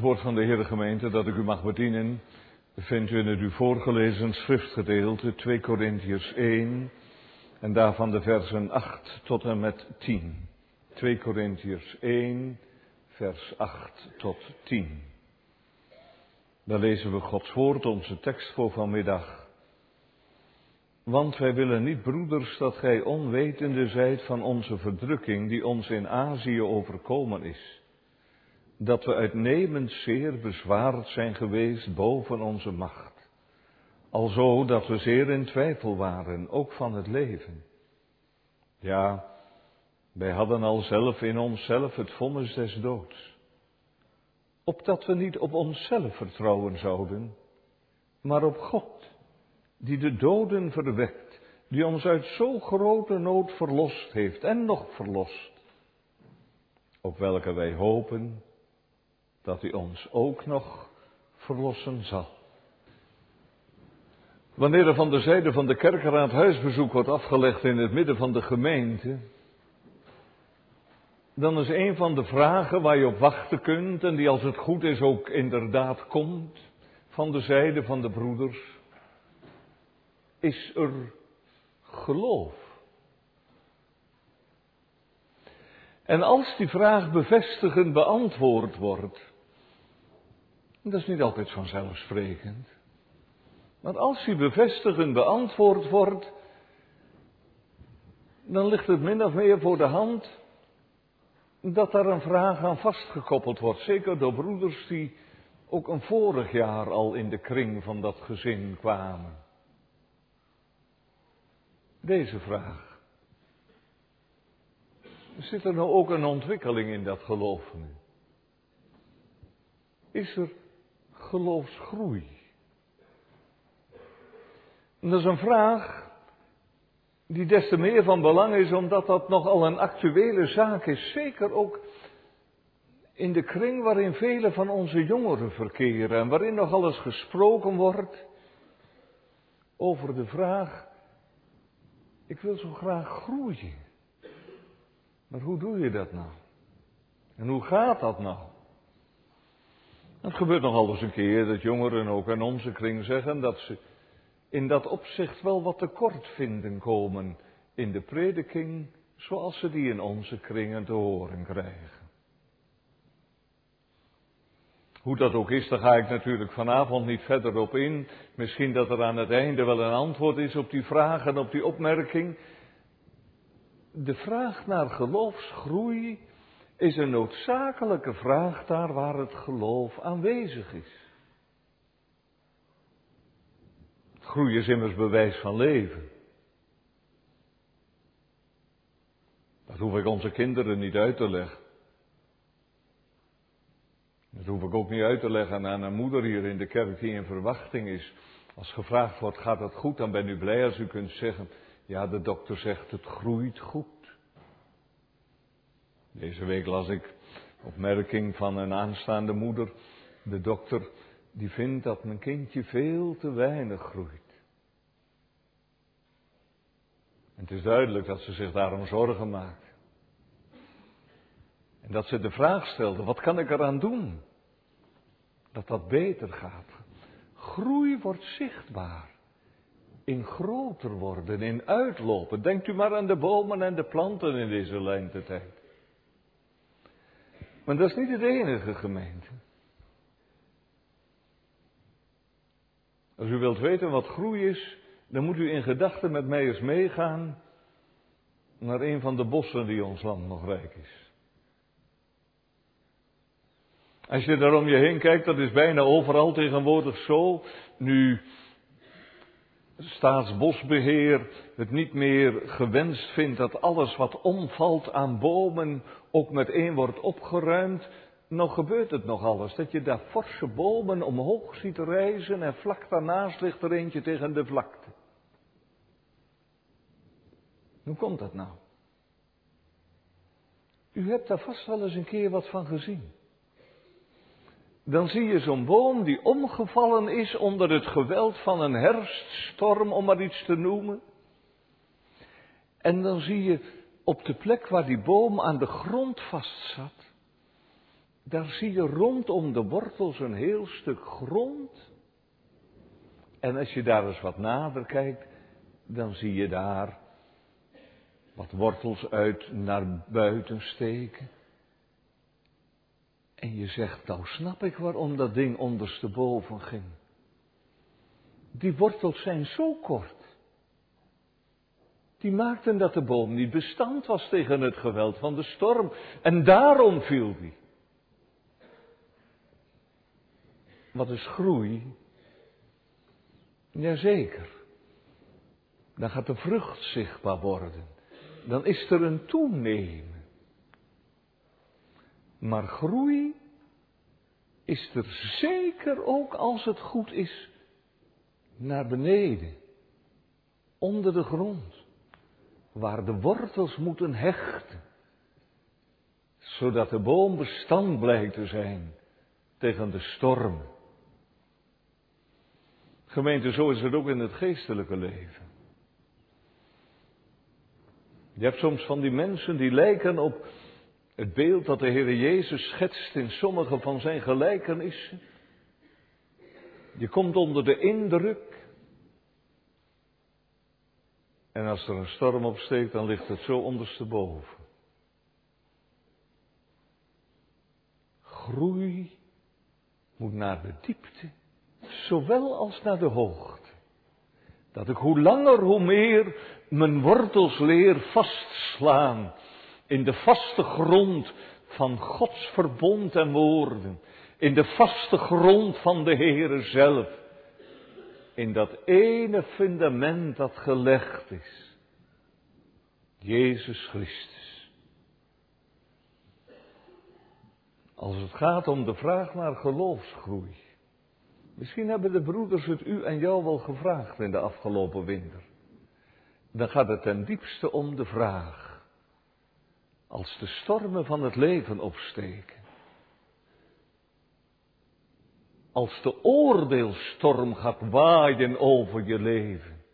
woord van de Heere gemeente dat ik u mag bedienen, vindt u in het u voorgelezen schriftgedeelte 2 Korintiërs 1 en daarvan de versen 8 tot en met 10. 2 Korintiërs 1, vers 8 tot 10. Daar lezen we Gods woord, onze tekst voor vanmiddag. Want wij willen niet, broeders, dat gij onwetende zijt van onze verdrukking die ons in Azië overkomen is dat we uitnemend zeer bezwaard zijn geweest boven onze macht. Alzo dat we zeer in twijfel waren, ook van het leven. Ja, wij hadden al zelf in onszelf het vonnis des doods. Opdat we niet op onszelf vertrouwen zouden, maar op God, die de doden verwekt, die ons uit zo grote nood verlost heeft en nog verlost, op welke wij hopen dat hij ons ook nog verlossen zal. Wanneer er van de zijde van de kerkenraad huisbezoek wordt afgelegd in het midden van de gemeente, dan is een van de vragen waar je op wachten kunt en die als het goed is ook inderdaad komt van de zijde van de broeders, is er geloof? En als die vraag bevestigend beantwoord wordt, dat is niet altijd vanzelfsprekend. Want als die bevestigend beantwoord wordt, dan ligt het min of meer voor de hand dat daar een vraag aan vastgekoppeld wordt. Zeker door broeders die ook een vorig jaar al in de kring van dat gezin kwamen. Deze vraag. Zit er nou ook een ontwikkeling in dat geloof nu? Is er geloofsgroei? En dat is een vraag die des te meer van belang is omdat dat nogal een actuele zaak is. Zeker ook in de kring waarin vele van onze jongeren verkeren en waarin nogal eens gesproken wordt over de vraag, ik wil zo graag groeien. Maar hoe doe je dat nou? En hoe gaat dat nou? Het gebeurt nogal eens een keer dat jongeren ook in onze kring zeggen dat ze in dat opzicht wel wat tekort vinden komen in de prediking zoals ze die in onze kringen te horen krijgen. Hoe dat ook is, daar ga ik natuurlijk vanavond niet verder op in. Misschien dat er aan het einde wel een antwoord is op die vraag en op die opmerking. De vraag naar geloofsgroei is een noodzakelijke vraag daar waar het geloof aanwezig is. Groei is immers bewijs van leven. Dat hoef ik onze kinderen niet uit te leggen. Dat hoef ik ook niet uit te leggen aan een moeder hier in de kerk die in verwachting is. Als gevraagd wordt, gaat het goed, dan ben u blij als u kunt zeggen, ja, de dokter zegt, het groeit goed. Deze week las ik opmerking van een aanstaande moeder. De dokter die vindt dat mijn kindje veel te weinig groeit. En het is duidelijk dat ze zich daarom zorgen maakt. En dat ze de vraag stelde, wat kan ik eraan doen? Dat dat beter gaat. Groei wordt zichtbaar. In groter worden, in uitlopen. Denkt u maar aan de bomen en de planten in deze lentetijd. Maar dat is niet het enige gemeente. Als u wilt weten wat groei is, dan moet u in gedachten met mij eens meegaan naar een van de bossen die ons land nog rijk is. Als je daar om je heen kijkt, dat is bijna overal tegenwoordig zo. Nu staatsbosbeheer het niet meer gewenst vindt dat alles wat omvalt aan bomen ook meteen wordt opgeruimd, nog gebeurt het nog alles. Dat je daar forse bomen omhoog ziet rijzen en vlak daarnaast ligt er eentje tegen de vlakte. Hoe komt dat nou? U hebt daar vast wel eens een keer wat van gezien dan zie je zo'n boom die omgevallen is onder het geweld van een herfststorm, om maar iets te noemen. En dan zie je op de plek waar die boom aan de grond vastzat, daar zie je rondom de wortels een heel stuk grond. En als je daar eens wat nader kijkt, dan zie je daar wat wortels uit naar buiten steken. En je zegt, nou snap ik waarom dat ding ondersteboven ging. Die wortels zijn zo kort. Die maakten dat de boom niet bestand was tegen het geweld van de storm. En daarom viel die. Wat is groei? Jazeker. Dan gaat de vrucht zichtbaar worden. Dan is er een toenemen. Maar groei is er zeker ook als het goed is naar beneden, onder de grond, waar de wortels moeten hechten, zodat de boom bestand blijkt te zijn tegen de storm. Gemeente, zo is het ook in het geestelijke leven. Je hebt soms van die mensen die lijken op het beeld dat de Heer Jezus schetst in sommige van zijn gelijkenissen. Je komt onder de indruk. En als er een storm opsteekt, dan ligt het zo ondersteboven. Groei moet naar de diepte, zowel als naar de hoogte. Dat ik hoe langer hoe meer mijn wortels leer vastslaan in de vaste grond van Gods verbond en woorden, in de vaste grond van de Heere zelf, in dat ene fundament dat gelegd is, Jezus Christus. Als het gaat om de vraag naar geloofsgroei, misschien hebben de broeders het u en jou wel gevraagd in de afgelopen winter, dan gaat het ten diepste om de vraag, als de stormen van het leven opsteken. Als de oordeelstorm gaat waaien over je leven.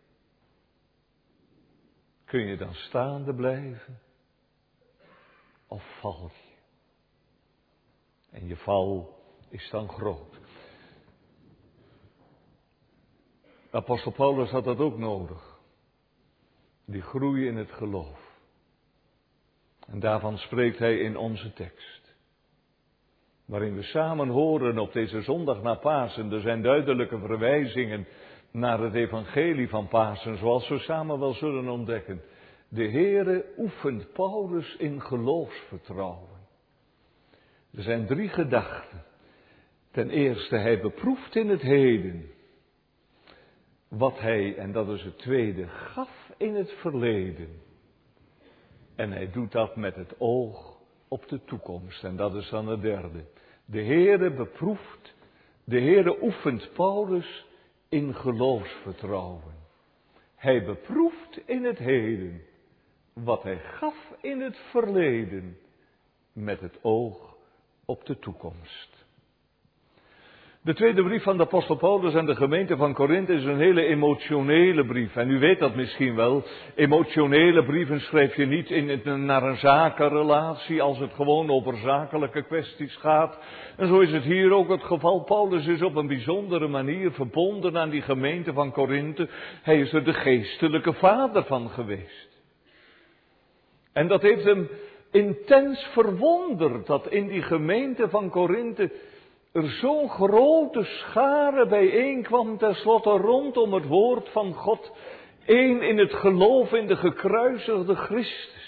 Kun je dan staande blijven? Of val je? En je val is dan groot. Apostel Paulus had dat ook nodig. Die groei in het geloof. En daarvan spreekt hij in onze tekst. Waarin we samen horen op deze zondag na Pasen. Er zijn duidelijke verwijzingen naar het evangelie van Pasen, zoals we samen wel zullen ontdekken. De Heere oefent Paulus in geloofsvertrouwen. Er zijn drie gedachten. Ten eerste, hij beproeft in het heden wat hij, en dat is het tweede, gaf in het verleden. En hij doet dat met het oog op de toekomst. En dat is dan het derde. De Heere beproeft, de Heere oefent Paulus in geloofsvertrouwen. Hij beproeft in het heden wat hij gaf in het verleden met het oog op de toekomst. De tweede brief van de apostel Paulus aan de gemeente van Korinthe is een hele emotionele brief. En u weet dat misschien wel. Emotionele brieven schrijf je niet in, naar een zakenrelatie als het gewoon over zakelijke kwesties gaat. En zo is het hier ook het geval. Paulus is op een bijzondere manier verbonden aan die gemeente van Korinthe. Hij is er de geestelijke vader van geweest. En dat heeft hem intens verwonderd dat in die gemeente van Korinthe er zo'n grote schare bijeenkwam tenslotte rondom het woord van God, één in het geloof in de gekruisigde Christus.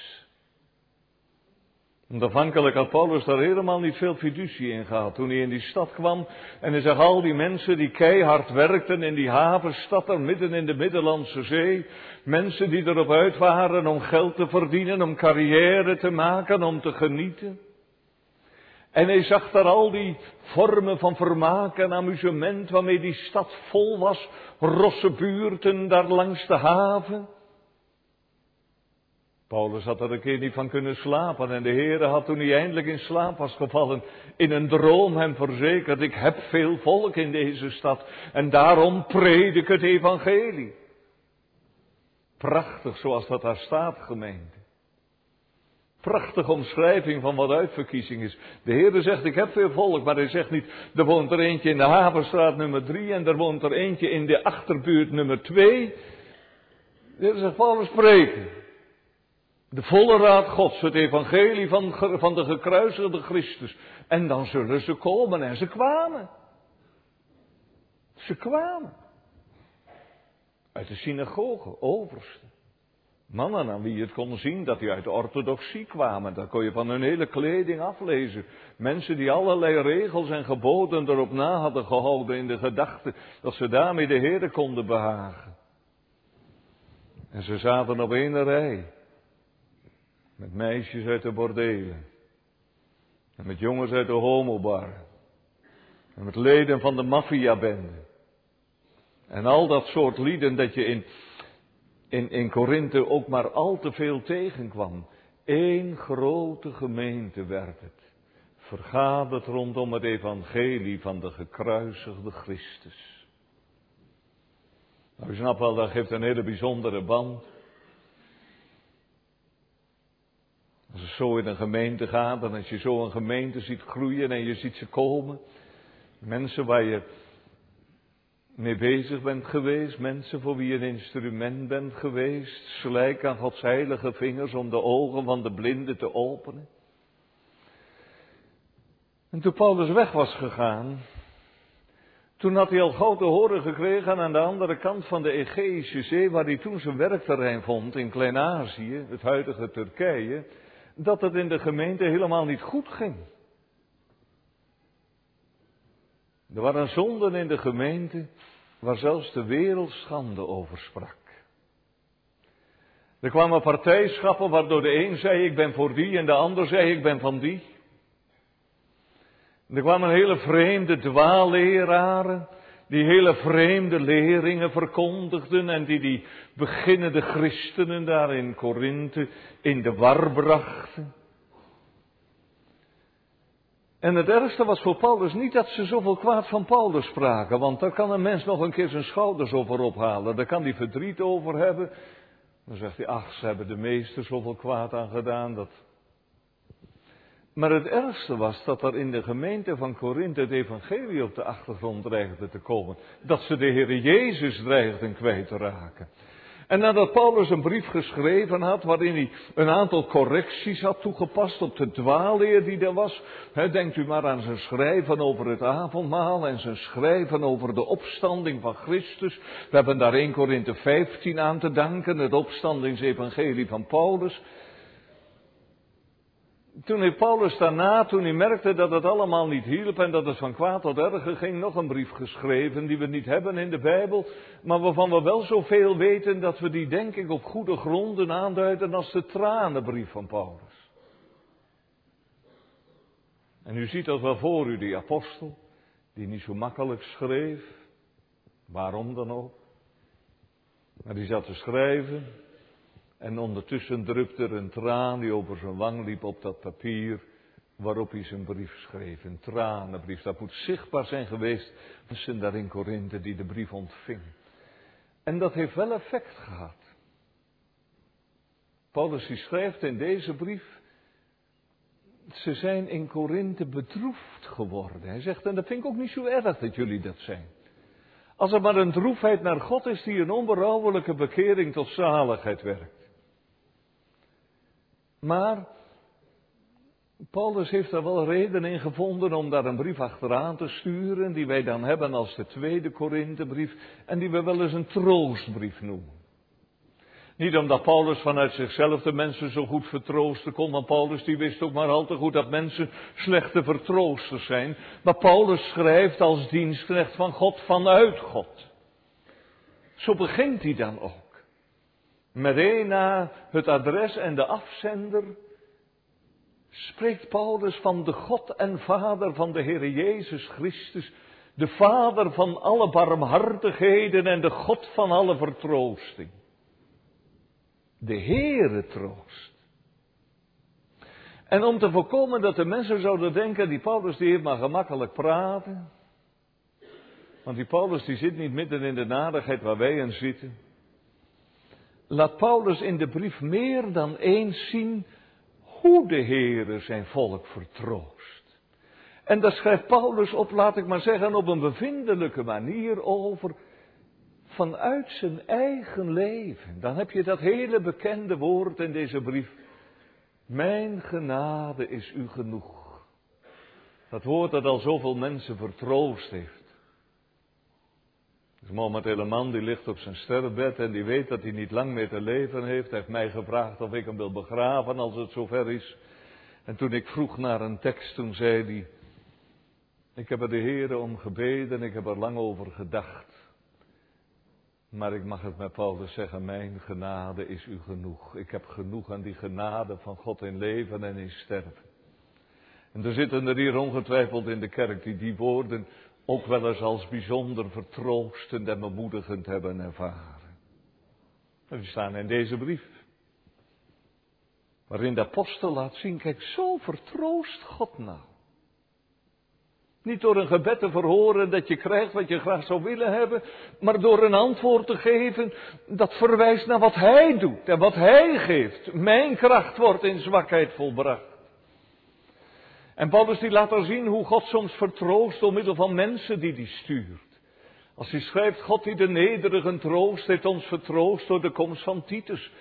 Afhankelijk had Paulus daar helemaal niet veel fiducie in gehad. Toen hij in die stad kwam en hij zag al die mensen die keihard werkten in die havenstad midden in de Middellandse Zee. Mensen die erop uit waren om geld te verdienen, om carrière te maken, om te genieten. En hij zag daar al die vormen van vermaak en amusement waarmee die stad vol was. Rosse buurten daar langs de haven. Paulus had er een keer niet van kunnen slapen en de Heere had toen hij eindelijk in slaap was gevallen, in een droom hem verzekerd, ik heb veel volk in deze stad en daarom predik het evangelie. Prachtig zoals dat daar staat, gemeente. Prachtige omschrijving van wat uitverkiezing is. De Heer zegt, ik heb veel volk, maar hij zegt niet, er woont er eentje in de Havenstraat nummer drie en er woont er eentje in de achterbuurt nummer twee. De Heer zegt, Paulus spreken. De volle raad Gods, het evangelie van, van de gekruisigde Christus. En dan zullen ze komen en ze kwamen. Ze kwamen. Uit de synagoge, overste. Mannen aan wie je het kon zien dat die uit de orthodoxie kwamen. Dat kon je van hun hele kleding aflezen. Mensen die allerlei regels en geboden erop na hadden gehouden in de gedachte dat ze daarmee de Heer konden behagen. En ze zaten op één rij. Met meisjes uit de bordelen. En met jongens uit de homobar. En met leden van de maffiabende. En al dat soort lieden dat je in, in, in Korinthe ook maar al te veel tegenkwam. Eén grote gemeente werd het. Vergaderd rondom het evangelie van de gekruisigde Christus. Nou, u snapt wel, dat geeft een hele bijzondere band. Als het zo in een gemeente gaat en als je zo een gemeente ziet groeien en je ziet ze komen. Mensen waar je mee bezig bent geweest, mensen voor wie je een instrument bent geweest, slijk aan Gods heilige vingers om de ogen van de blinden te openen. En toen Paulus weg was gegaan, toen had hij al gauw te horen gekregen aan de andere kant van de Egeïsche Zee, waar hij toen zijn werkterrein vond in Klein-Azië, het huidige Turkije, dat het in de gemeente helemaal niet goed ging. Er waren zonden in de gemeente waar zelfs de wereld schande over sprak. Er kwamen partijschappen waardoor de een zei ik ben voor die en de ander zei ik ben van die. Er kwamen hele vreemde dwaalleraren die hele vreemde leringen verkondigden en die die beginnende christenen daar in Korinthe in de war brachten. En het ergste was voor Paulus niet dat ze zoveel kwaad van Paulus spraken, want daar kan een mens nog een keer zijn schouders over ophalen, daar kan hij verdriet over hebben. Dan zegt hij, ach, ze hebben de meester zoveel kwaad aan gedaan, dat... Maar het ergste was dat er in de gemeente van Korinthe het evangelie op de achtergrond dreigde te komen. Dat ze de Heer Jezus dreigden kwijt te raken. En nadat Paulus een brief geschreven had, waarin hij een aantal correcties had toegepast op de dwaalleer die er was, denkt u maar aan zijn schrijven over het avondmaal en zijn schrijven over de opstanding van Christus. We hebben daar 1 Korinthe 15 aan te danken, het opstandingsevangelie van Paulus toen heeft Paulus daarna, toen hij merkte dat het allemaal niet hielp en dat het van kwaad tot erger ging, nog een brief geschreven die we niet hebben in de Bijbel, maar waarvan we wel zoveel weten dat we die denk ik op goede gronden aanduiden als de tranenbrief van Paulus. En u ziet dat wel voor u, die apostel, die niet zo makkelijk schreef, waarom dan ook, maar die zat te schrijven en ondertussen drupte er een traan die over zijn wang liep op dat papier waarop hij zijn brief schreef. Een tranenbrief. Dat moet zichtbaar zijn geweest tussen daar in Korinthe die de brief ontving. En dat heeft wel effect gehad. Paulus die schrijft in deze brief. Ze zijn in Korinthe bedroefd geworden. Hij zegt, en dat vind ik ook niet zo erg dat jullie dat zijn. Als er maar een droefheid naar God is die een onberouwelijke bekering tot zaligheid werkt. Maar Paulus heeft er wel reden in gevonden om daar een brief achteraan te sturen, die wij dan hebben als de tweede Korinthebrief, en die we wel eens een troostbrief noemen. Niet omdat Paulus vanuit zichzelf de mensen zo goed vertroosten kon, want Paulus die wist ook maar al te goed dat mensen slechte vertroosters zijn. Maar Paulus schrijft als dienstknecht van God vanuit God. Zo begint hij dan ook. Meteen na het adres en de afzender spreekt Paulus van de God en Vader van de Heer Jezus Christus, de Vader van alle barmhartigheden en de God van alle vertroosting. De Heere troost. En om te voorkomen dat de mensen zouden denken, die Paulus die heeft maar gemakkelijk praten. Want die Paulus die zit niet midden in de nadigheid waar wij in zitten laat Paulus in de brief meer dan eens zien hoe de Heere zijn volk vertroost. En daar schrijft Paulus op, laat ik maar zeggen, op een bevindelijke manier over vanuit zijn eigen leven. Dan heb je dat hele bekende woord in deze brief. Mijn genade is u genoeg. Dat woord dat al zoveel mensen vertroost heeft. Dus momenteel man die ligt op zijn sterrenbed en die weet dat hij niet lang meer te leven heeft. Hij heeft mij gevraagd of ik hem wil begraven als het zover is. En toen ik vroeg naar een tekst, toen zei hij, ik heb er de Heer om gebeden, ik heb er lang over gedacht. Maar ik mag het met Paulus zeggen, mijn genade is u genoeg. Ik heb genoeg aan die genade van God in leven en in sterven. En er zitten er hier ongetwijfeld in de kerk die die woorden ook wel eens als bijzonder vertroostend en bemoedigend hebben ervaren. En die staan in deze brief. Waarin de apostel laat zien, kijk, zo vertroost God nou. Niet door een gebed te verhoren dat je krijgt wat je graag zou willen hebben, maar door een antwoord te geven dat verwijst naar wat Hij doet en wat Hij geeft. Mijn kracht wordt in zwakheid volbracht. En Paulus die laat er zien hoe God soms vertroost door middel van mensen die hij stuurt. Als hij schrijft, God die de nederigen troost, heeft ons vertroost door de komst van Titus.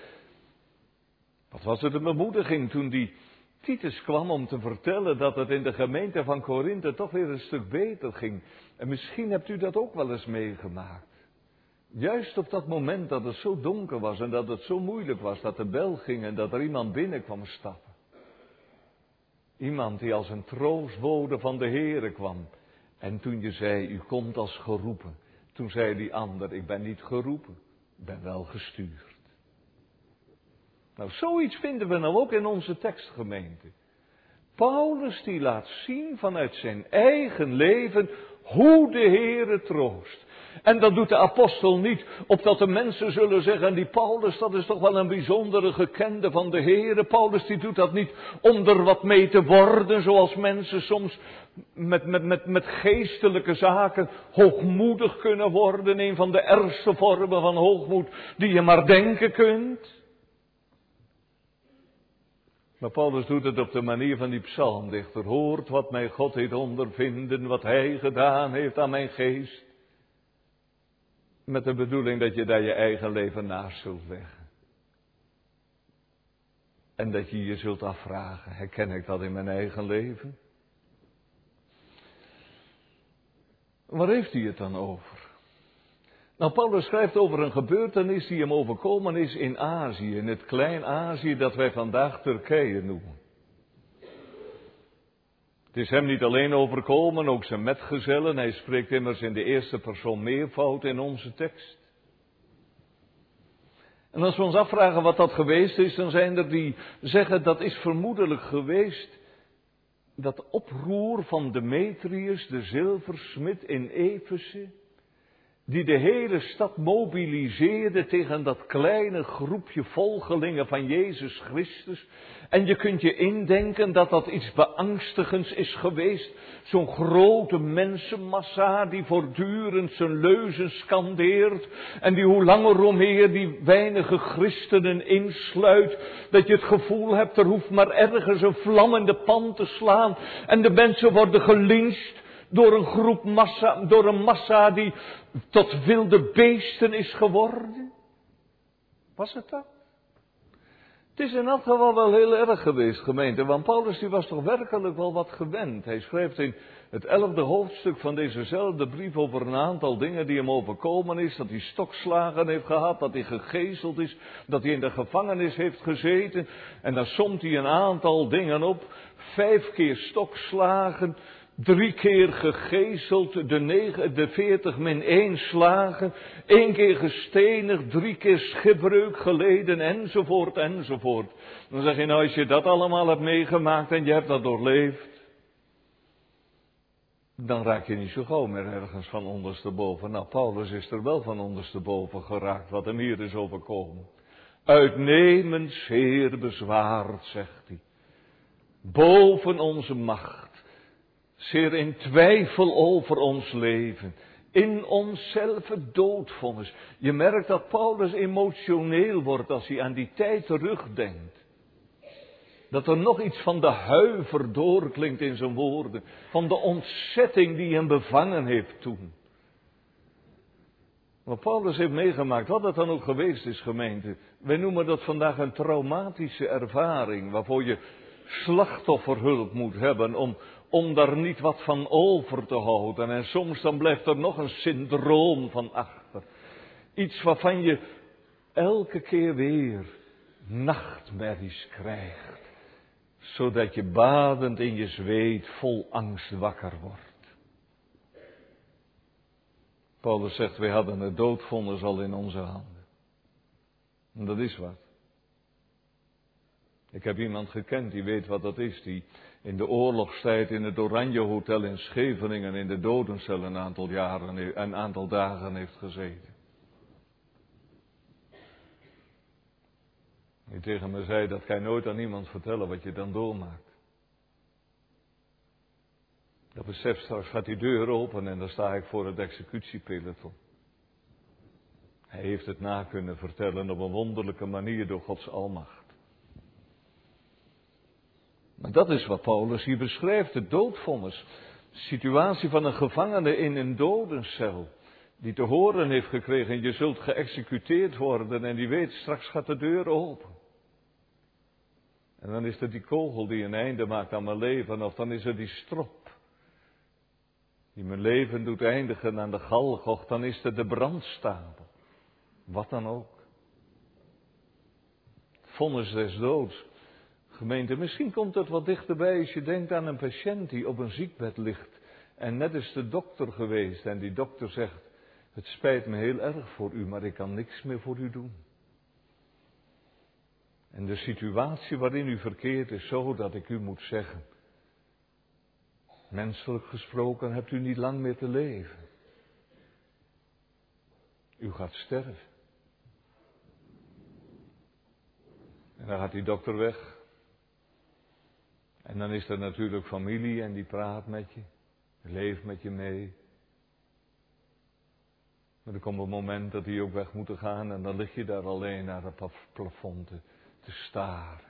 Wat was het een bemoediging toen die Titus kwam om te vertellen dat het in de gemeente van Korinthe toch weer een stuk beter ging. En misschien hebt u dat ook wel eens meegemaakt. Juist op dat moment dat het zo donker was en dat het zo moeilijk was dat de bel ging en dat er iemand binnen kwam stappen. Iemand die als een troostbode van de Heere kwam. En toen je zei, u komt als geroepen. Toen zei die ander, ik ben niet geroepen, ik ben wel gestuurd. Nou, zoiets vinden we nou ook in onze tekstgemeente. Paulus die laat zien vanuit zijn eigen leven hoe de Heere troost. En dat doet de apostel niet, opdat de mensen zullen zeggen, die Paulus, dat is toch wel een bijzondere gekende van de Heere. Paulus die doet dat niet om er wat mee te worden, zoals mensen soms met, met, met, met geestelijke zaken hoogmoedig kunnen worden. Een van de ergste vormen van hoogmoed die je maar denken kunt. Maar Paulus doet het op de manier van die psalmdichter. Hoort wat mij God heeft ondervinden, wat hij gedaan heeft aan mijn geest. Met de bedoeling dat je daar je eigen leven naast zult leggen. En dat je je zult afvragen, herken ik dat in mijn eigen leven? Waar heeft hij het dan over? Nou, Paulus schrijft over een gebeurtenis die hem overkomen is in Azië, in het klein Azië dat wij vandaag Turkije noemen. Het is hem niet alleen overkomen, ook zijn metgezellen. Hij spreekt immers in de eerste persoon meervoud in onze tekst. En als we ons afvragen wat dat geweest is, dan zijn er die zeggen dat is vermoedelijk geweest dat oproer van Demetrius, de zilversmid in Efeze, die de hele stad mobiliseerde tegen dat kleine groepje volgelingen van Jezus Christus. En je kunt je indenken dat dat iets beangstigends is geweest. Zo'n grote mensenmassa die voortdurend zijn leuzen scandeert. En die hoe langer hoe meer die weinige christenen insluit. Dat je het gevoel hebt, er hoeft maar ergens een vlam in de pan te slaan. En de mensen worden gelinst door een groep massa, door een massa die tot wilde beesten is geworden? Was het dat? Het is in elk geval wel heel erg geweest, gemeente, want Paulus die was toch werkelijk wel wat gewend. Hij schrijft in het elfde hoofdstuk van dezezelfde brief over een aantal dingen die hem overkomen is. Dat hij stokslagen heeft gehad, dat hij gegezeld is, dat hij in de gevangenis heeft gezeten. En dan somt hij een aantal dingen op. Vijf keer stokslagen, Drie keer gegezeld, de, negen, de veertig min één slagen, één keer gestenigd, drie keer schipbreuk geleden, enzovoort, enzovoort. Dan zeg je nou, als je dat allemaal hebt meegemaakt en je hebt dat doorleefd, dan raak je niet zo gauw meer ergens van ondersteboven. Nou, Paulus is er wel van ondersteboven geraakt, wat hem hier is overkomen. Uitnemend zeer bezwaard, zegt hij. Boven onze macht zeer in twijfel over ons leven. In onszelf het doodvonnis. Je merkt dat Paulus emotioneel wordt als hij aan die tijd terugdenkt. dat er nog iets van de huiver doorklinkt in zijn woorden. Van de ontzetting die hem bevangen heeft toen. Wat Paulus heeft meegemaakt, wat dat dan ook geweest is, gemeente. Wij noemen dat vandaag een traumatische ervaring, waarvoor je slachtofferhulp moet hebben om, om daar niet wat van over te houden. En soms dan blijft er nog een syndroom van achter. Iets waarvan je elke keer weer nachtmerries krijgt. Zodat je badend in je zweet vol angst wakker wordt. Paulus zegt, wij hadden het doodvonnis al in onze handen. En dat is wat. Ik heb iemand gekend die weet wat dat is, die in de oorlogstijd in het Oranje Hotel in Scheveningen in de dodencel een aantal jaren, een aantal dagen heeft gezeten. Die tegen me zei, dat ga je nooit aan iemand vertellen wat je dan doormaakt. Dat besef straks gaat die deur open en dan sta ik voor het executiepeloton. Hij heeft het na kunnen vertellen op een wonderlijke manier door Gods almacht. Maar dat is wat Paulus hier beschrijft, het doodvonnis. De situatie van een gevangene in een dodencel. Die te horen heeft gekregen, je zult geëxecuteerd worden en die weet, straks gaat de deur open. En dan is er die kogel die een einde maakt aan mijn leven, of dan is er die strop. Die mijn leven doet eindigen aan de galg, dan is er de brandstapel. Wat dan ook. Vonnis des doods. Gemeente, misschien komt het wat dichterbij als je denkt aan een patiënt die op een ziekbed ligt. En net is de dokter geweest en die dokter zegt, het spijt me heel erg voor u, maar ik kan niks meer voor u doen. En de situatie waarin u verkeert is zo dat ik u moet zeggen, menselijk gesproken hebt u niet lang meer te leven. U gaat sterven. En dan gaat die dokter weg. En dan is er natuurlijk familie en die praat met je, leeft met je mee. Maar er komt een moment dat die ook weg moeten gaan en dan lig je daar alleen naar het plafond te, te staren.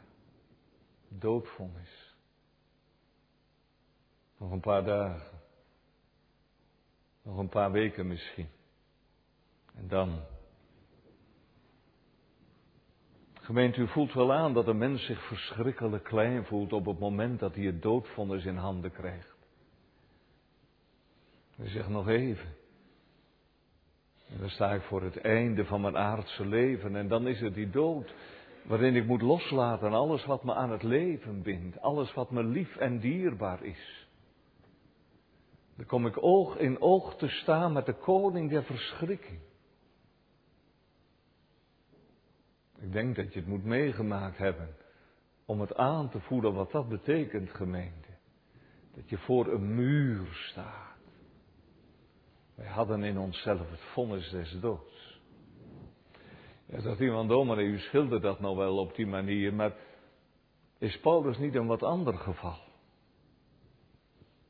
Doodvonnis. Nog een paar dagen. Nog een paar weken misschien. En dan Gemeente, u voelt wel aan dat een mens zich verschrikkelijk klein voelt op het moment dat hij het doodvonnis in handen krijgt. U zegt nog even. En dan sta ik voor het einde van mijn aardse leven en dan is het die dood waarin ik moet loslaten alles wat me aan het leven bindt, alles wat me lief en dierbaar is. Dan kom ik oog in oog te staan met de koning der verschrikking. Ik denk dat je het moet meegemaakt hebben om het aan te voelen wat dat betekent, gemeente. Dat je voor een muur staat. Wij hadden in onszelf het vonnis des doods. Ja, zegt iemand, dominee, u schildert dat nou wel op die manier, maar is Paulus niet een wat ander geval?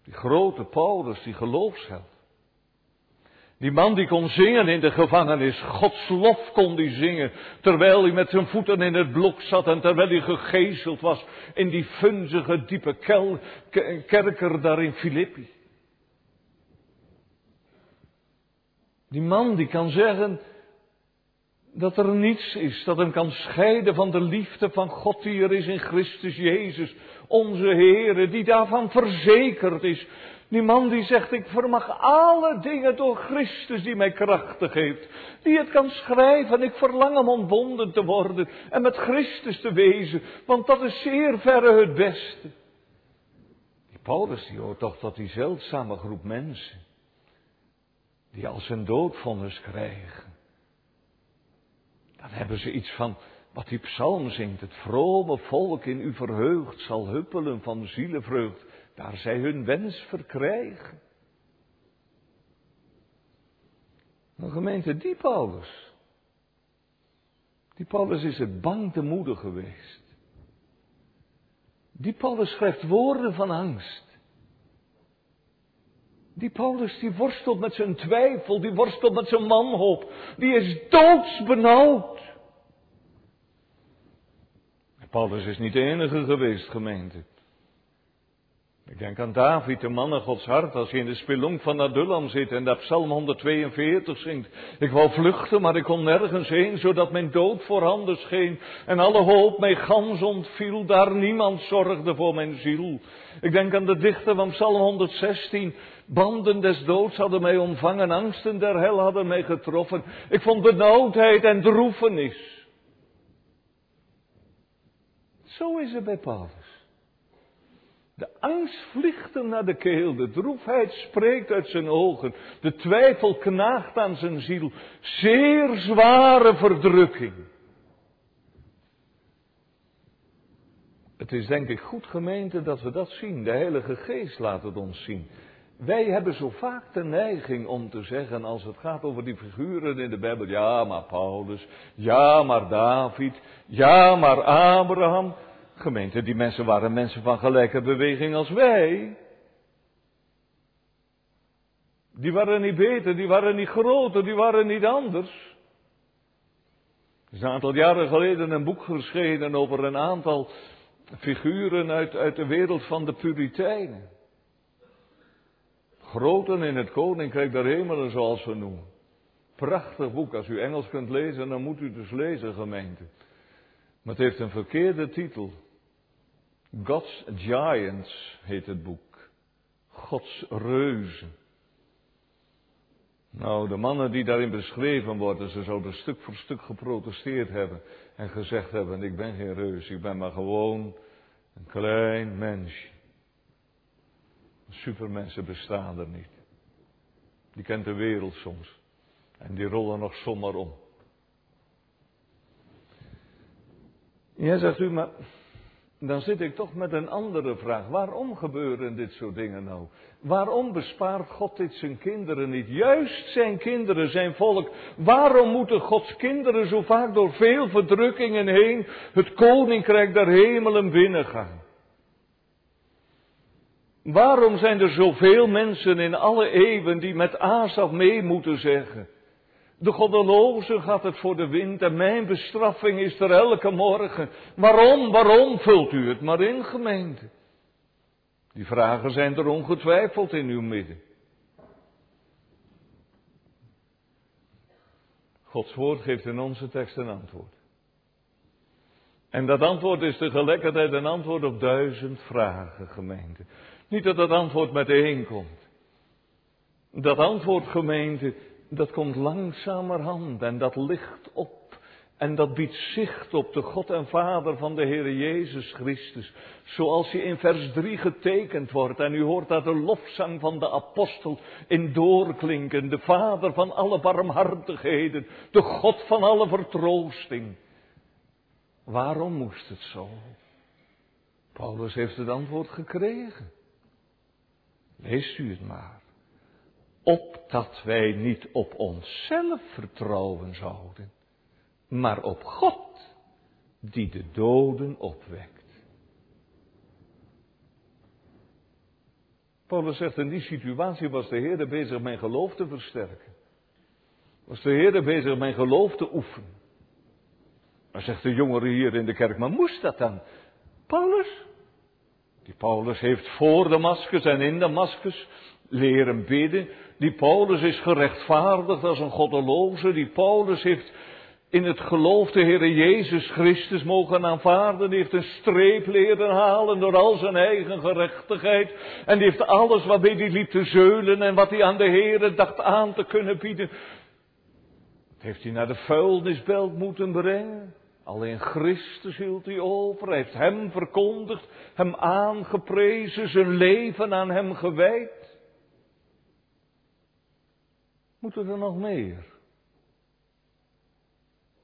Die grote Paulus, die geloofsheld. Die man die kon zingen in de gevangenis, Gods lof kon die zingen, terwijl hij met zijn voeten in het blok zat en terwijl hij gegezeld was in die funzige, diepe kel, kerker daar in Filippi. Die man die kan zeggen dat er niets is dat hem kan scheiden van de liefde van God die er is in Christus Jezus, onze Heere, die daarvan verzekerd is die man die zegt, ik vermag alle dingen door Christus die mij krachtig heeft. Die het kan schrijven, ik verlang om ontbonden te worden en met Christus te wezen, want dat is zeer verre het beste. Die Paulus die hoort toch tot die zeldzame groep mensen, die als een doodvonnis krijgen. Dan hebben ze iets van wat die psalm zingt, het vrome volk in u verheugd zal huppelen van zielenvreugd daar zij hun wens verkrijgen. Een gemeente, die Paulus. Die Paulus is het bang te moeder geweest. Die Paulus schrijft woorden van angst. Die Paulus die worstelt met zijn twijfel, die worstelt met zijn manhoop, die is doodsbenauwd. Paulus is niet de enige geweest, gemeente. Ik denk aan David, de man Gods hart, als hij in de spelonk van Adullam zit en dat Psalm 142 zingt. Ik wou vluchten, maar ik kon nergens heen, zodat mijn dood voorhanden scheen. En alle hoop mij gans ontviel, daar niemand zorgde voor mijn ziel. Ik denk aan de dichter van Psalm 116. Banden des doods hadden mij omvangen, angsten der hel hadden mij getroffen. Ik vond benauwdheid en droefenis. Zo is het bij Paulus. De angst vliegt hem naar de keel, de droefheid spreekt uit zijn ogen, de twijfel knaagt aan zijn ziel. Zeer zware verdrukking. Het is denk ik goed gemeente dat we dat zien. De Heilige Geest laat het ons zien. Wij hebben zo vaak de neiging om te zeggen, als het gaat over die figuren in de Bijbel, ja maar Paulus, ja maar David, ja maar Abraham. Gemeente, die mensen waren mensen van gelijke beweging als wij. Die waren niet beter, die waren niet groter, die waren niet anders. Er is een aantal jaren geleden een boek verschenen over een aantal figuren uit, uit de wereld van de Puritijnen. Groten in het Koninkrijk der Hemelen, zoals we noemen. Prachtig boek, als u Engels kunt lezen, dan moet u dus lezen, gemeente. Maar het heeft een verkeerde titel. God's Giants heet het boek. Gods reuzen. Nou, de mannen die daarin beschreven worden, ze zouden stuk voor stuk geprotesteerd hebben en gezegd hebben, ik ben geen reus, ik ben maar gewoon een klein mensje. Supermensen bestaan er niet. Die kent de wereld soms. En die rollen nog zomaar om. Jij zegt u, maar dan zit ik toch met een andere vraag. Waarom gebeuren dit soort dingen nou? Waarom bespaart God dit zijn kinderen niet? Juist zijn kinderen, zijn volk. Waarom moeten Gods kinderen zo vaak door veel verdrukkingen heen het koninkrijk der hemelen binnengaan? Waarom zijn er zoveel mensen in alle eeuwen die met Asaf mee moeten zeggen? De goddeloze gaat het voor de wind en mijn bestraffing is er elke morgen. Waarom, waarom vult u het maar in, gemeente? Die vragen zijn er ongetwijfeld in uw midden. Gods woord geeft in onze tekst een antwoord. En dat antwoord is tegelijkertijd een antwoord op duizend vragen, gemeente. Niet dat dat antwoord meteen komt. Dat antwoord, gemeente, dat komt langzamerhand en dat ligt op. En dat biedt zicht op de God en Vader van de Heer Jezus Christus. Zoals hij in vers 3 getekend wordt. En u hoort daar de lofzang van de apostel in doorklinken. De Vader van alle barmhartigheden. De God van alle vertroosting. Waarom moest het zo? Paulus heeft het antwoord gekregen. Leest u het maar opdat wij niet op onszelf vertrouwen zouden, maar op God, die de doden opwekt. Paulus zegt, in die situatie was de Heer bezig mijn geloof te versterken. Was de Heer bezig mijn geloof te oefenen. Dan zegt de jongere hier in de kerk, maar moest dat dan? Paulus? Die Paulus heeft voor Damascus en in Damascus leren bidden. Die Paulus is gerechtvaardigd als een goddeloze. Die Paulus heeft in het geloof de Heer Jezus Christus mogen aanvaarden. Die heeft een streep leren halen door al zijn eigen gerechtigheid. En die heeft alles wat hij liep te zeulen en wat hij aan de Heer dacht aan te kunnen bieden. Heeft hij naar de vuilnisbelt moeten brengen. Alleen Christus hield hij over, hij heeft hem verkondigd, hem aangeprezen, zijn leven aan hem gewijd. Moeten er nog meer?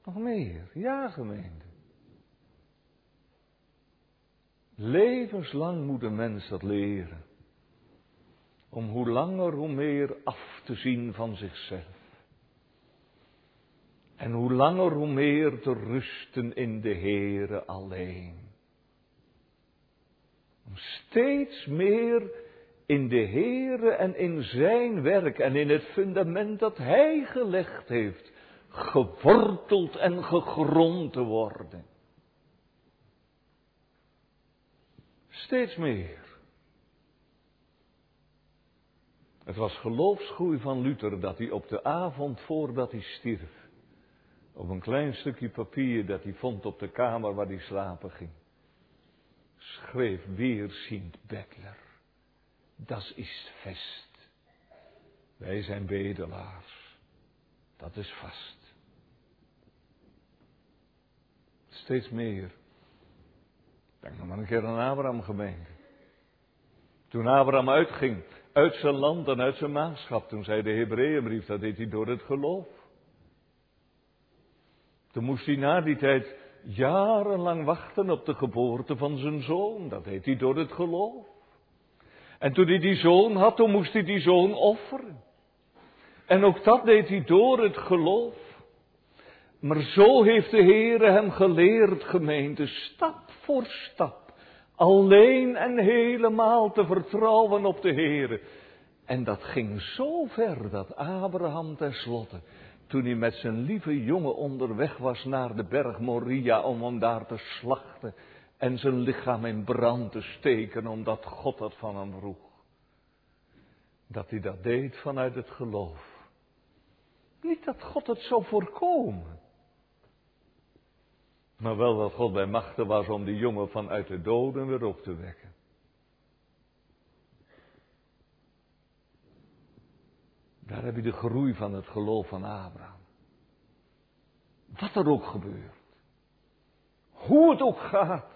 Nog meer, ja gemeente. Levenslang moet een mens dat leren. Om hoe langer hoe meer af te zien van zichzelf. En hoe langer hoe meer te rusten in de Heere alleen. Om steeds meer in de Heere en in zijn werk en in het fundament dat Hij gelegd heeft, geworteld en gegrond te worden. Steeds meer. Het was geloofsgroei van Luther dat hij op de avond voordat hij stierf, op een klein stukje papier dat hij vond op de kamer waar hij slapen ging, schreef weer Sint Bettler. Dat is vest. Wij zijn bedelaars. Dat is vast. Steeds meer. Denk nog maar een keer aan Abraham gemeente. Toen Abraham uitging uit zijn land en uit zijn maanschap, toen zei de Hebreeënbrief, dat deed hij door het geloof. Toen moest hij na die tijd jarenlang wachten op de geboorte van zijn zoon. Dat deed hij door het geloof. En toen hij die zoon had, toen moest hij die zoon offeren. En ook dat deed hij door het geloof. Maar zo heeft de Heere hem geleerd, gemeente, stap voor stap. Alleen en helemaal te vertrouwen op de Heere. En dat ging zo ver dat Abraham tenslotte, toen hij met zijn lieve jongen onderweg was naar de berg Moria om hem daar te slachten en zijn lichaam in brand te steken omdat God dat van hem vroeg. Dat hij dat deed vanuit het geloof. Niet dat God het zou voorkomen. Maar wel dat God bij machten was om die jongen vanuit de doden weer op te wekken. Daar heb je de groei van het geloof van Abraham. Wat er ook gebeurt. Hoe het ook gaat.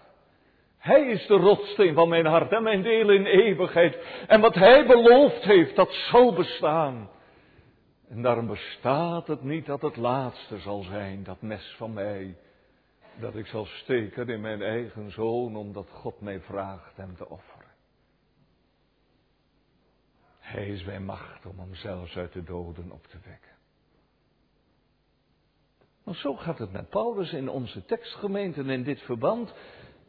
Hij is de rotsteen van mijn hart en mijn deel in eeuwigheid. En wat hij beloofd heeft, dat zal bestaan. En daarom bestaat het niet dat het laatste zal zijn, dat mes van mij dat ik zal steken in mijn eigen zoon, omdat God mij vraagt hem te offeren. Hij is bij macht om hem zelfs uit de doden op te wekken. Maar zo gaat het met Paulus in onze tekstgemeente in dit verband.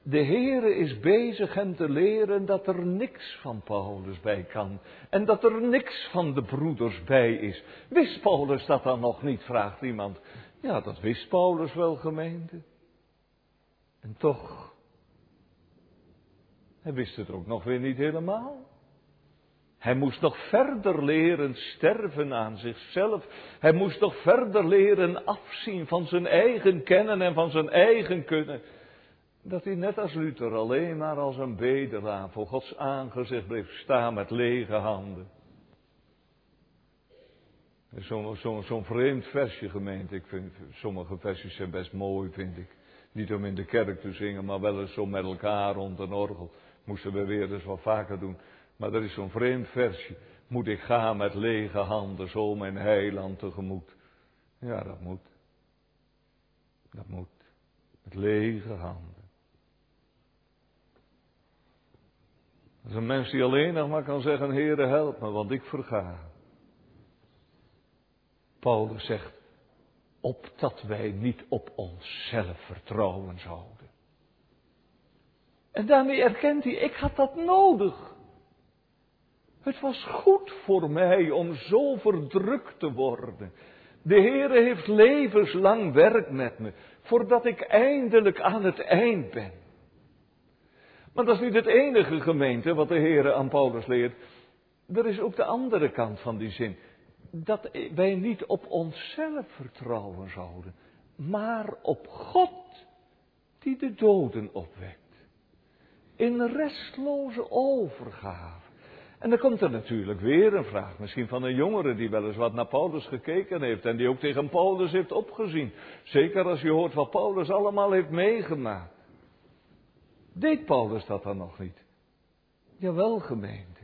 De Heere is bezig hem te leren dat er niks van Paulus bij kan. En dat er niks van de broeders bij is. Wist Paulus dat dan nog niet, vraagt iemand. Ja, dat wist Paulus wel, gemeente. En toch, hij wist het ook nog weer niet helemaal. Hij moest nog verder leren sterven aan zichzelf. Hij moest nog verder leren afzien van zijn eigen kennen en van zijn eigen kunnen. Dat hij net als Luther alleen maar als een bedelaar voor Gods aangezicht bleef staan met lege handen. Zo'n zo, zo vreemd versje gemeend. Ik vind sommige versjes zijn best mooi, vind ik. Niet om in de kerk te zingen, maar wel eens zo met elkaar rond een orgel. Moesten we weer eens wat vaker doen. Maar er is zo'n vreemd versje. Moet ik gaan met lege handen, zo mijn heiland tegemoet. Ja, dat moet. Dat moet. Met lege handen. Dat is een mens die alleen nog maar kan zeggen, Heere help me, want ik verga. Paulus zegt, opdat wij niet op onszelf vertrouwen zouden. En daarmee erkent hij, ik had dat nodig. Het was goed voor mij om zo verdrukt te worden. De Heere heeft levenslang werk met me, voordat ik eindelijk aan het eind ben. Maar dat is niet het enige gemeente wat de Heere aan Paulus leert. Er is ook de andere kant van die zin dat wij niet op onszelf vertrouwen zouden, maar op God die de doden opwekt. In restloze overgave. En dan komt er natuurlijk weer een vraag, misschien van een jongere die wel eens wat naar Paulus gekeken heeft en die ook tegen Paulus heeft opgezien. Zeker als je hoort wat Paulus allemaal heeft meegemaakt. Deed Paulus dat dan nog niet? Jawel, gemeente.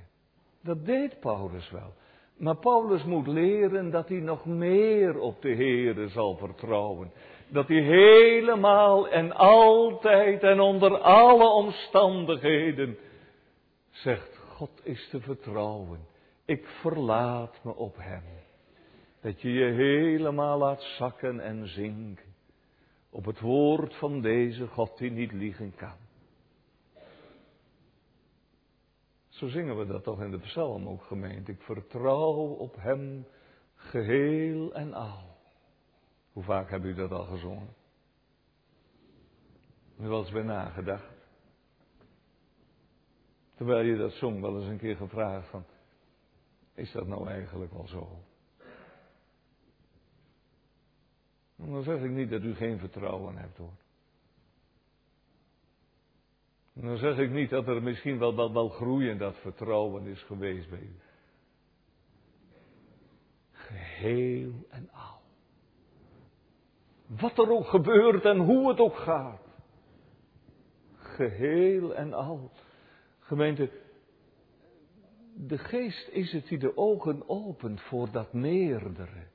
Dat deed Paulus wel. Maar Paulus moet leren dat hij nog meer op de Heere zal vertrouwen. Dat hij helemaal en altijd en onder alle omstandigheden zegt, God is te vertrouwen. Ik verlaat me op Hem. Dat je je helemaal laat zakken en zinken op het woord van deze God die niet liegen kan. Zo zingen we dat toch in de psalm ook gemeend. Ik vertrouw op Hem geheel en al. Hoe vaak hebben u dat al gezongen? Nu eens bij nagedacht. Terwijl je dat zong wel eens een keer gevraagd van, is dat nou eigenlijk wel zo? dan zeg ik niet dat u geen vertrouwen hebt hoor. Dan zeg ik niet dat er misschien wel, wel, wel groei in dat vertrouwen is geweest bij u. Geheel en al. Wat er ook gebeurt en hoe het ook gaat. Geheel en al. Gemeente, de geest is het die de ogen opent voor dat meerdere.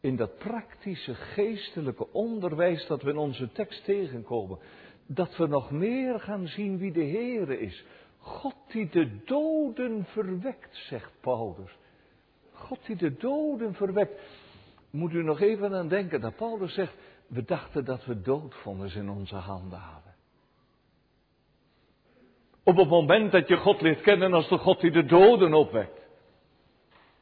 In dat praktische geestelijke onderwijs dat we in onze tekst tegenkomen. Dat we nog meer gaan zien wie de Heere is. God die de doden verwekt, zegt Paulus. God die de doden verwekt. Moet u nog even aan denken dat Paulus zegt, we dachten dat we doodvonnis in onze handen hadden. Op het moment dat je God leert kennen als de God die de doden opwekt,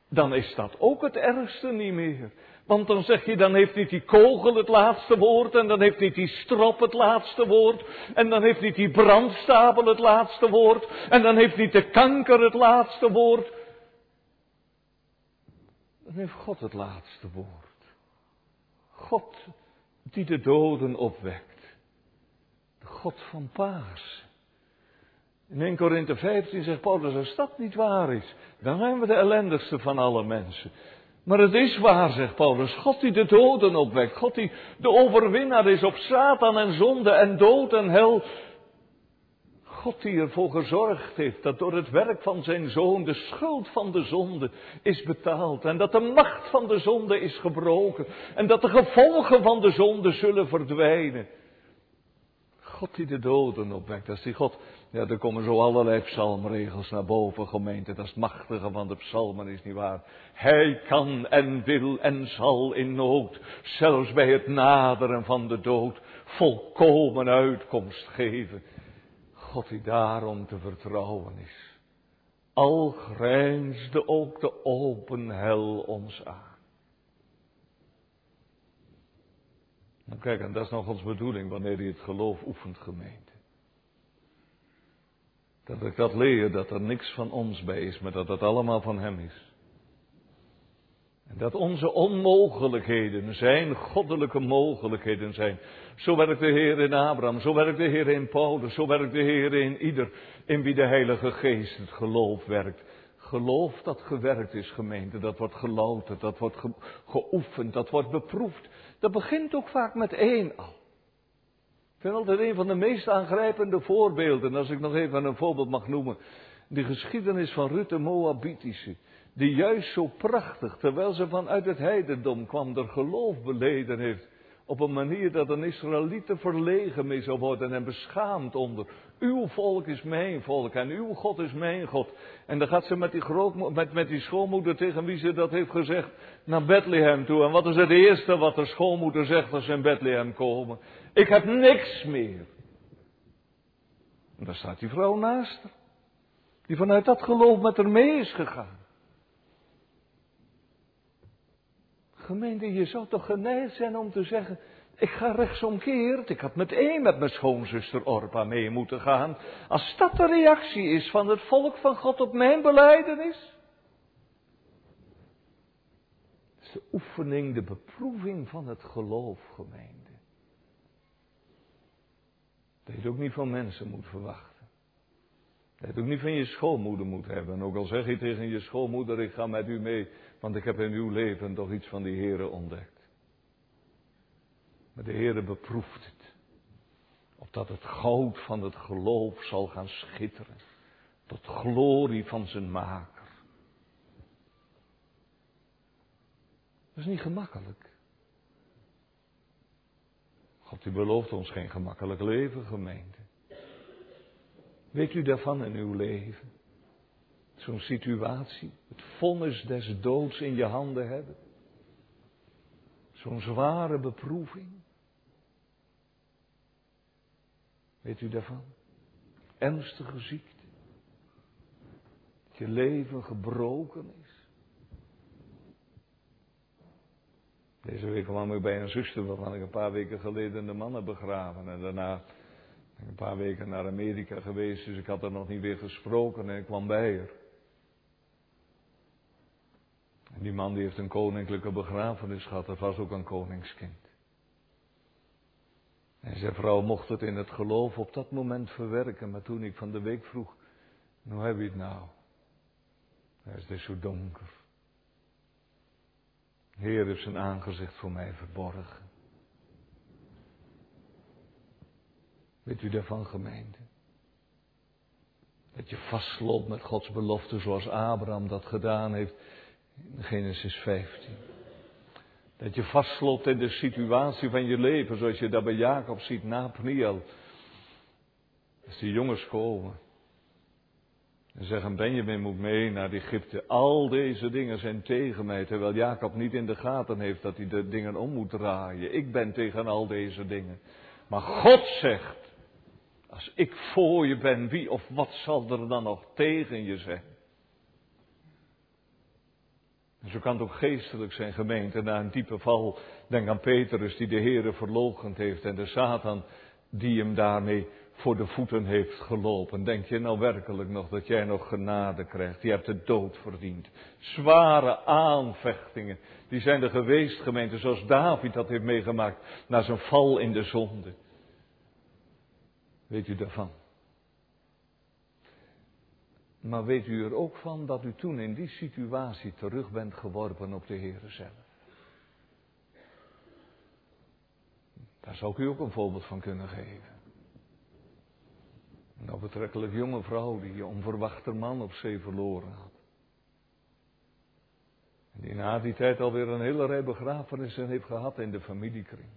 dan is dat ook het ergste niet meer. Want dan zeg je, dan heeft niet die kogel het laatste woord, en dan heeft niet die strop het laatste woord, en dan heeft niet die brandstapel het laatste woord, en dan heeft niet de kanker het laatste woord. Dan heeft God het laatste woord. God die de doden opwekt. De God van Paas. In 1 Korinthe 15 zegt Paulus, als dat niet waar is, dan zijn we de ellendigste van alle mensen. Maar het is waar, zegt Paulus. God die de doden opwekt. God die de overwinnaar is op Satan en zonde en dood en hel. God die ervoor gezorgd heeft dat door het werk van zijn zoon de schuld van de zonde is betaald. En dat de macht van de zonde is gebroken. En dat de gevolgen van de zonde zullen verdwijnen. God die de doden opwekt. Dat is die God. Ja, er komen zo allerlei psalmregels naar boven, gemeente. Dat is het machtige van de psalmen, is niet waar. Hij kan en wil en zal in nood, zelfs bij het naderen van de dood, volkomen uitkomst geven. God die daarom te vertrouwen is. Al grijnsde ook de open hel ons aan. Nou kijk, en dat is nog ons bedoeling wanneer je het geloof oefent, gemeente. Dat ik dat leer, dat er niks van ons bij is, maar dat het allemaal van Hem is. En dat onze onmogelijkheden zijn goddelijke mogelijkheden zijn. Zo werkt de Heer in Abraham, zo werkt de Heer in Paulus, zo werkt de Heer in ieder in wie de Heilige Geest het geloof werkt. Geloof dat gewerkt is, gemeente, dat wordt gelouterd, dat wordt geoefend, dat wordt beproefd. Dat begint ook vaak met één al. Ik vind altijd een van de meest aangrijpende voorbeelden, als ik nog even een voorbeeld mag noemen. De geschiedenis van Ruth de Moabitische die juist zo prachtig, terwijl ze vanuit het heidendom kwam, er geloof beleden heeft. Op een manier dat een Israëlieten verlegen mee zou worden en beschaamd onder. Uw volk is mijn volk en uw God is mijn God. En dan gaat ze met die, groot, met, met die schoonmoeder tegen wie ze dat heeft gezegd naar Bethlehem toe. En wat is het eerste wat de schoonmoeder zegt als ze in Bethlehem komen? Ik heb niks meer. En daar staat die vrouw naast. Die vanuit dat geloof met haar mee is gegaan. Gemeente, je zou toch geneigd zijn om te zeggen, ik ga rechtsomkeerd. Ik had meteen met mijn schoonzuster Orpa mee moeten gaan. Als dat de reactie is van het volk van God op mijn beleidenis. Is de oefening, de beproeving van het geloof, gemeente. Dat je het ook niet van mensen moet verwachten. Dat je het ook niet van je schoonmoeder moet hebben. En ook al zeg je tegen je schoonmoeder, ik ga met u mee want ik heb in uw leven toch iets van die Heere ontdekt. Maar de Heere beproeft het. Opdat het goud van het geloof zal gaan schitteren. Tot glorie van zijn maker. Dat is niet gemakkelijk. God, u belooft ons geen gemakkelijk leven, gemeente. Weet u daarvan in uw leven? Zo'n situatie, het vonnis des doods in je handen hebben. Zo'n zware beproeving. Weet u daarvan? Ernstige ziekte. Dat je leven gebroken is. Deze week kwam ik bij een zuster waarvan ik een paar weken geleden de mannen begraven. En daarna ben een paar weken naar Amerika geweest, dus ik had er nog niet weer gesproken en ik kwam bij haar. Die man die heeft een koninklijke begrafenis gehad, dat was ook een koningskind. En zijn vrouw mocht het in het geloof op dat moment verwerken, maar toen ik van de week vroeg, hoe heb je het nou? Het is dus zo donker. Heer heeft zijn aangezicht voor mij verborgen. Weet u daarvan, gemeente? Dat je vastloopt met Gods belofte zoals Abraham dat gedaan heeft in Genesis 15. Dat je vastloopt in de situatie van je leven, zoals je dat bij Jacob ziet na Pniel. Als die jongens komen en zeggen, Benjamin moet mee naar Egypte. Al deze dingen zijn tegen mij, terwijl Jacob niet in de gaten heeft dat hij de dingen om moet draaien. Ik ben tegen al deze dingen. Maar God zegt, als ik voor je ben, wie of wat zal er dan nog tegen je zijn? En zo kan het ook geestelijk zijn, gemeente, na een diepe val. Denk aan Petrus die de Heere verlogend heeft en de Satan die hem daarmee voor de voeten heeft gelopen. Denk je nou werkelijk nog dat jij nog genade krijgt? Je hebt de dood verdiend. Zware aanvechtingen, die zijn er geweest, gemeente, zoals David dat heeft meegemaakt na zijn val in de zonde. Weet u daarvan? Maar weet u er ook van dat u toen in die situatie terug bent geworpen op de Heere zelf? Daar zou ik u ook een voorbeeld van kunnen geven. Een betrekkelijk jonge vrouw die een onverwachte man op zee verloren had. En die na die tijd alweer een hele rij begrafenissen heeft gehad in de familiekring.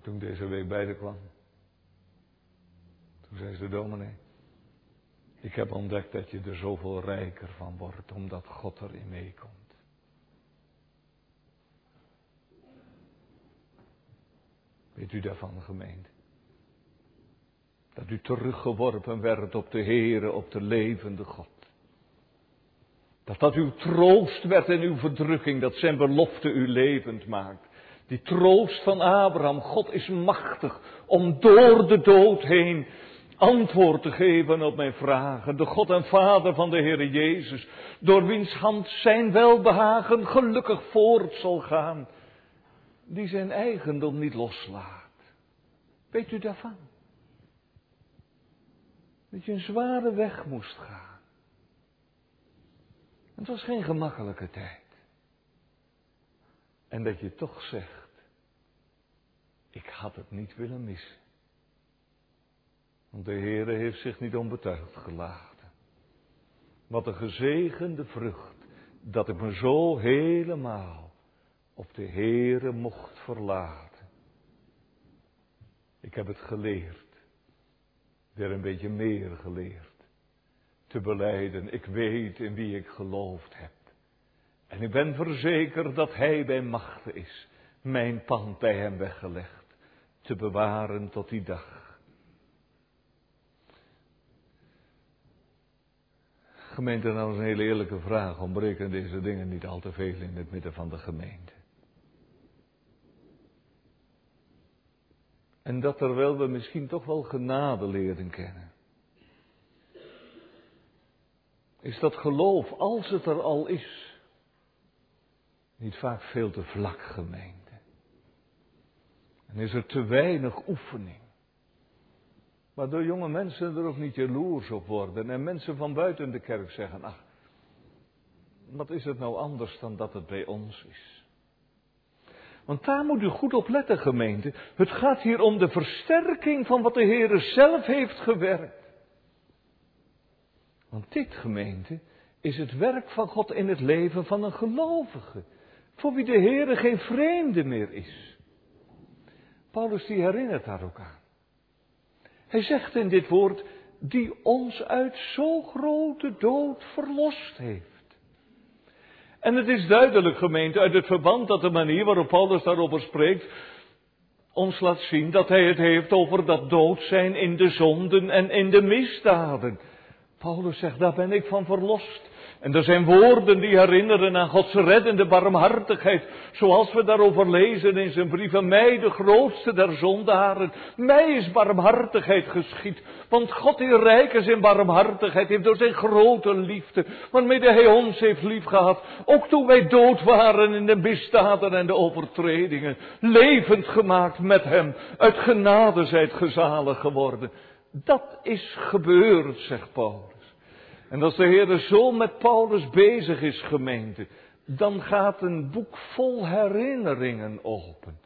Toen deze week bij de kwam. Toen zei ze, dominee, ik heb ontdekt dat je er zoveel rijker van wordt, omdat God erin meekomt. Weet u daarvan, gemeente? Dat u teruggeworpen werd op de Heere, op de levende God. Dat dat uw troost werd in uw verdrukking, dat zijn belofte u levend maakt. Die troost van Abraham, God is machtig om door de dood heen antwoord te geven op mijn vragen. De God en Vader van de Heere Jezus, door wiens hand zijn welbehagen gelukkig voort zal gaan die zijn eigendom niet loslaat. Weet u daarvan? Dat je een zware weg moest gaan. Het was geen gemakkelijke tijd. En dat je toch zegt, ik had het niet willen missen. Want de Heere heeft zich niet onbetuigd gelaten. Wat een gezegende vrucht, dat ik me zo helemaal op de Heere mocht verlaten. Ik heb het geleerd, weer een beetje meer geleerd, te beleiden, ik weet in wie ik geloofd heb. En ik ben verzekerd dat Hij bij machten is, mijn pand bij Hem weggelegd, te bewaren tot die dag. Gemeente, nou is een hele eerlijke vraag. Ontbreken deze dingen niet al te veel in het midden van de gemeente? En dat terwijl we misschien toch wel genade leren kennen. Is dat geloof, als het er al is, niet vaak veel te vlak gemeente? En is er te weinig oefening? Waardoor jonge mensen er ook niet jaloers op worden en mensen van buiten de kerk zeggen, ach, wat is het nou anders dan dat het bij ons is? Want daar moet u goed op letten, gemeente. Het gaat hier om de versterking van wat de Heer zelf heeft gewerkt. Want dit, gemeente, is het werk van God in het leven van een gelovige. Voor wie de Heer geen vreemde meer is. Paulus die herinnert daar ook aan. Hij zegt in dit woord, die ons uit zo grote dood verlost heeft. En het is duidelijk, gemeente, uit het verband dat de manier waarop Paulus daarover spreekt, ons laat zien dat hij het heeft over dat dood zijn in de zonden en in de misdaden. Paulus zegt, daar ben ik van verlost. En er zijn woorden die herinneren aan Gods reddende barmhartigheid, zoals we daarover lezen in zijn brieven. Mij, de grootste der zondaren, mij is barmhartigheid geschied. Want God die rijk is in barmhartigheid, heeft door zijn grote liefde, waarmee hij ons heeft liefgehad, ook toen wij dood waren in de misdaden en de overtredingen, levend gemaakt met hem, uit genade zijt gezalig geworden. Dat is gebeurd, zegt Paulus. En als de Heer zo met Paulus bezig is, gemeente, dan gaat een boek vol herinneringen open.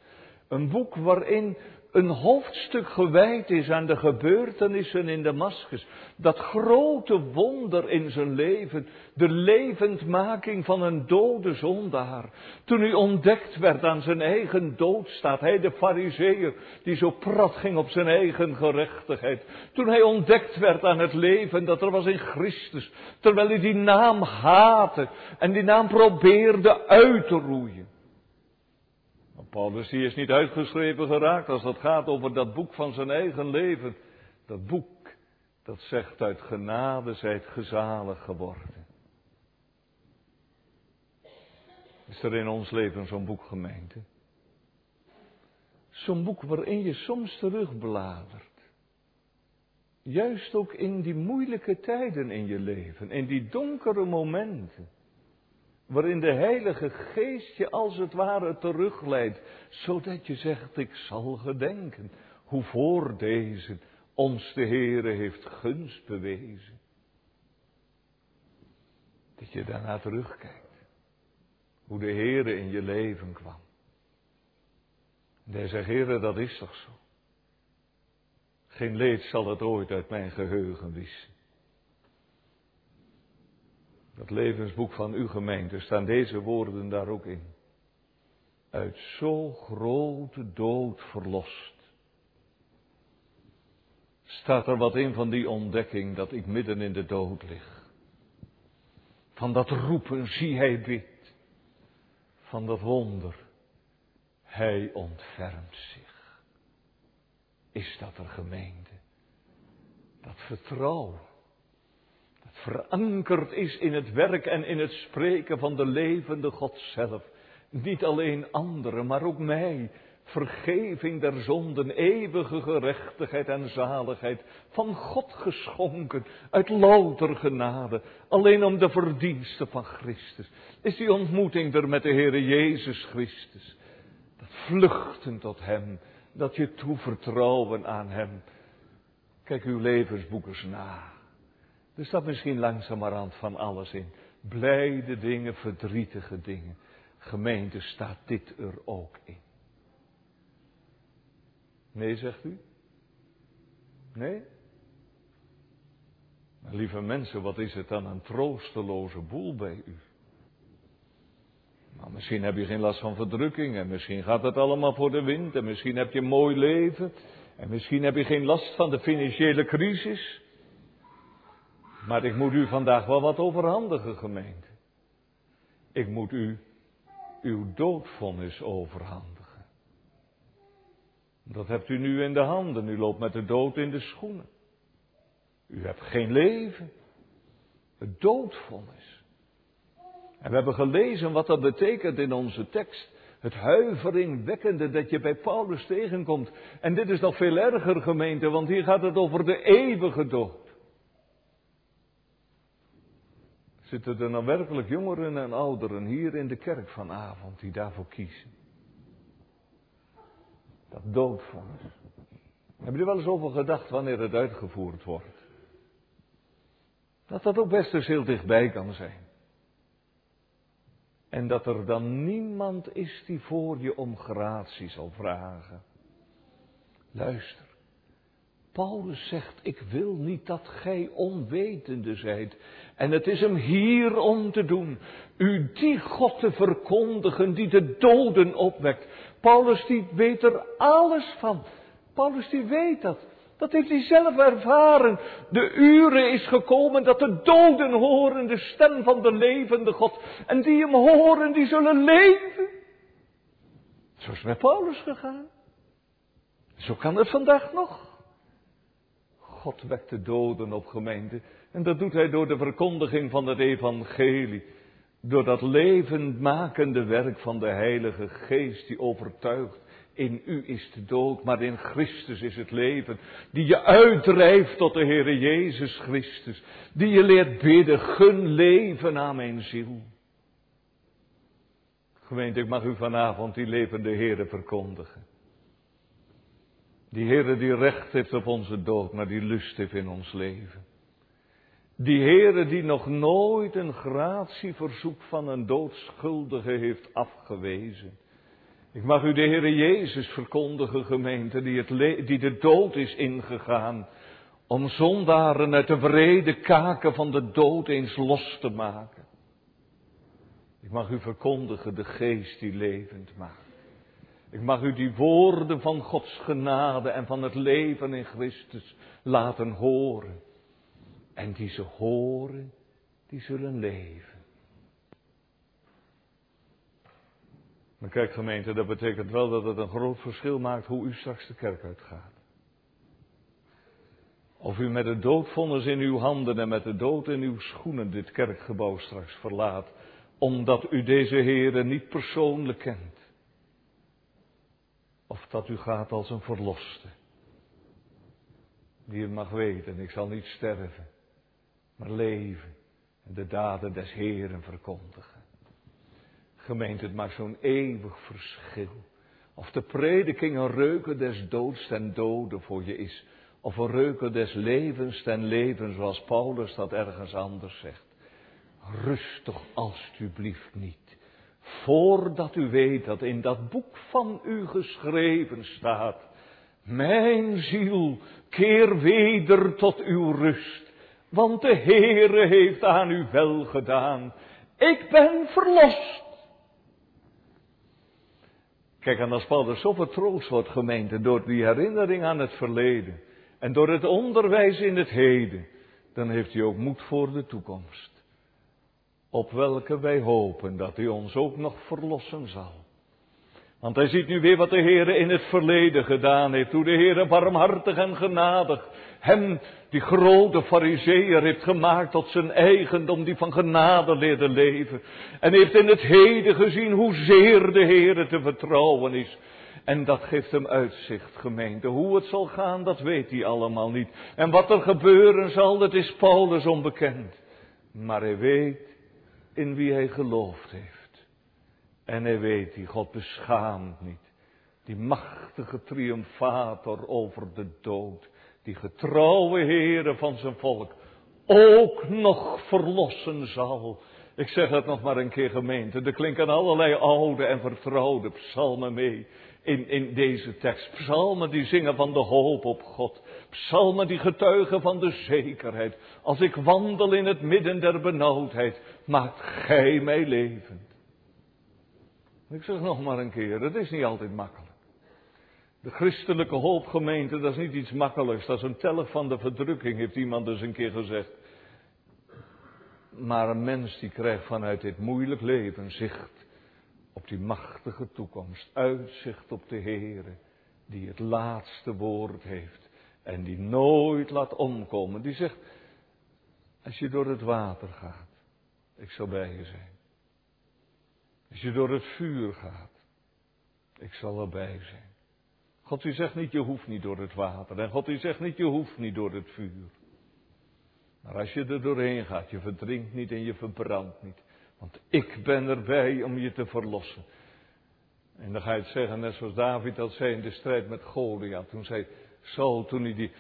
Een boek waarin een hoofdstuk gewijd is aan de gebeurtenissen in Damascus. Dat grote wonder in zijn leven, de levendmaking van een dode zondaar. Toen hij ontdekt werd aan zijn eigen doodstaat, hij de fariseer die zo prat ging op zijn eigen gerechtigheid. Toen hij ontdekt werd aan het leven dat er was in Christus, terwijl hij die naam haatte en die naam probeerde uit te roeien. Paulus die is niet uitgeschreven geraakt als het gaat over dat boek van zijn eigen leven. Dat boek dat zegt uit genade zijt gezalig geworden. Is er in ons leven zo'n boek gemeente? Zo'n boek waarin je soms terugbladert. Juist ook in die moeilijke tijden in je leven, in die donkere momenten waarin de Heilige Geest je als het ware terugleidt, zodat je zegt, ik zal gedenken hoe voor deze ons de Heere heeft gunst bewezen. Dat je daarna terugkijkt, hoe de Heere in je leven kwam. En hij zegt, Heere, dat is toch zo. Geen leed zal het ooit uit mijn geheugen wissen. Dat levensboek van uw gemeente staan deze woorden daar ook in. Uit zo grote dood verlost. Staat er wat in van die ontdekking dat ik midden in de dood lig. Van dat roepen, zie hij bidt. Van dat wonder, hij ontfermt zich. Is dat er gemeente? Dat vertrouwen verankerd is in het werk en in het spreken van de levende God zelf. Niet alleen anderen, maar ook mij. Vergeving der zonden, eeuwige gerechtigheid en zaligheid, van God geschonken, uit louter genade, alleen om de verdiensten van Christus. Is die ontmoeting er met de Heere Jezus Christus. Dat vluchten tot Hem, dat je toevertrouwen aan Hem. Kijk uw levensboekers na. Er staat misschien langzamerhand van alles in. Blijde dingen, verdrietige dingen. Gemeente staat dit er ook in. Nee, zegt u? Nee? lieve mensen, wat is het dan een troosteloze boel bij u? Nou, misschien heb je geen last van verdrukking en misschien gaat het allemaal voor de wind en misschien heb je een mooi leven en misschien heb je geen last van de financiële crisis. Maar ik moet u vandaag wel wat overhandigen, gemeente. Ik moet u uw doodvonnis overhandigen. Dat hebt u nu in de handen. U loopt met de dood in de schoenen. U hebt geen leven. Het doodvonnis. En we hebben gelezen wat dat betekent in onze tekst. Het huiveringwekkende dat je bij Paulus tegenkomt. En dit is nog veel erger, gemeente, want hier gaat het over de eeuwige dood. Zitten er nou werkelijk jongeren en ouderen hier in de kerk vanavond die daarvoor kiezen? Dat doodvonnis. Hebben jullie wel eens over gedacht wanneer het uitgevoerd wordt? Dat dat ook best eens heel dichtbij kan zijn. En dat er dan niemand is die voor je om gratie zal vragen. Luister. Paulus zegt, ik wil niet dat gij onwetende zijt. En het is hem hier om te doen. U die God te verkondigen die de doden opwekt. Paulus die weet er alles van. Paulus die weet dat. Dat heeft hij zelf ervaren. De uren is gekomen dat de doden horen de stem van de levende God. En die hem horen, die zullen leven. Zo is met Paulus gegaan. Zo kan het vandaag nog. God wekt de doden op gemeente. En dat doet hij door de verkondiging van het evangelie. Door dat levendmakende werk van de Heilige Geest die overtuigt. In u is de dood, maar in Christus is het leven. Die je uitdrijft tot de Heere Jezus Christus. Die je leert bidden, gun leven aan mijn ziel. Gemeente, ik mag u vanavond die levende Heere verkondigen. Die Heere die recht heeft op onze dood, maar die lust heeft in ons leven. Die Heere die nog nooit een gratieverzoek van een doodschuldige heeft afgewezen. Ik mag u de Heere Jezus verkondigen, gemeente, die, het die de dood is ingegaan. Om zondaren uit de vrede kaken van de dood eens los te maken. Ik mag u verkondigen de geest die levend maakt. Ik mag u die woorden van Gods genade en van het leven in Christus laten horen. En die ze horen, die zullen leven. Maar kijk gemeente, dat betekent wel dat het een groot verschil maakt hoe u straks de kerk uitgaat. Of u met het doodvonnis in uw handen en met de dood in uw schoenen dit kerkgebouw straks verlaat, omdat u deze heren niet persoonlijk kent. Of dat u gaat als een verloste. Die het mag weten, ik zal niet sterven, maar leven en de daden des Heeren verkondigen. Gemeente, het maakt zo'n eeuwig verschil. Of de prediking een reuken des doods ten dode voor je is. Of een reuken des levens ten leven, zoals Paulus dat ergens anders zegt. Rust toch alstublieft niet voordat u weet dat in dat boek van u geschreven staat, mijn ziel, keer weder tot uw rust, want de Heere heeft aan u wel gedaan. Ik ben verlost. Kijk, en als Paulus zo vertroost wordt, gemeente, door die herinnering aan het verleden en door het onderwijs in het heden, dan heeft hij ook moed voor de toekomst op welke wij hopen dat hij ons ook nog verlossen zal. Want hij ziet nu weer wat de Heer in het verleden gedaan heeft. Hoe de Heer barmhartig en genadig hem, die grote fariseer, heeft gemaakt tot zijn eigendom, die van genade leerde leven. En heeft in het heden gezien hoezeer de Heer te vertrouwen is. En dat geeft hem uitzicht, gemeente. Hoe het zal gaan, dat weet hij allemaal niet. En wat er gebeuren zal, dat is Paulus onbekend. Maar hij weet in wie hij geloofd heeft. En hij weet, die God beschaamt niet. Die machtige triomfator over de dood. Die getrouwe Heere van zijn volk. Ook nog verlossen zal. Ik zeg het nog maar een keer gemeente. Er klinken allerlei oude en vertrouwde psalmen mee in, in deze tekst. Psalmen die zingen van de hoop op God. Psalmen die getuigen van de zekerheid. Als ik wandel in het midden der benauwdheid, maakt gij mij levend. Ik zeg nog maar een keer, het is niet altijd makkelijk. De christelijke hoopgemeente, dat is niet iets makkelijks. Dat is een telg van de verdrukking, heeft iemand dus een keer gezegd. Maar een mens die krijgt vanuit dit moeilijk leven zicht op die machtige toekomst. Uitzicht op de Heere, die het laatste woord heeft en die nooit laat omkomen. Die zegt, als je door het water gaat, ik zal bij je zijn. Als je door het vuur gaat, ik zal erbij zijn. God die zegt niet, je hoeft niet door het water. En God die zegt niet, je hoeft niet door het vuur. Maar als je er doorheen gaat, je verdrinkt niet en je verbrandt niet. Want ik ben erbij om je te verlossen. En dan ga je het zeggen, net zoals David dat zei in de strijd met Goliath. Toen zei Saul, toen hij die,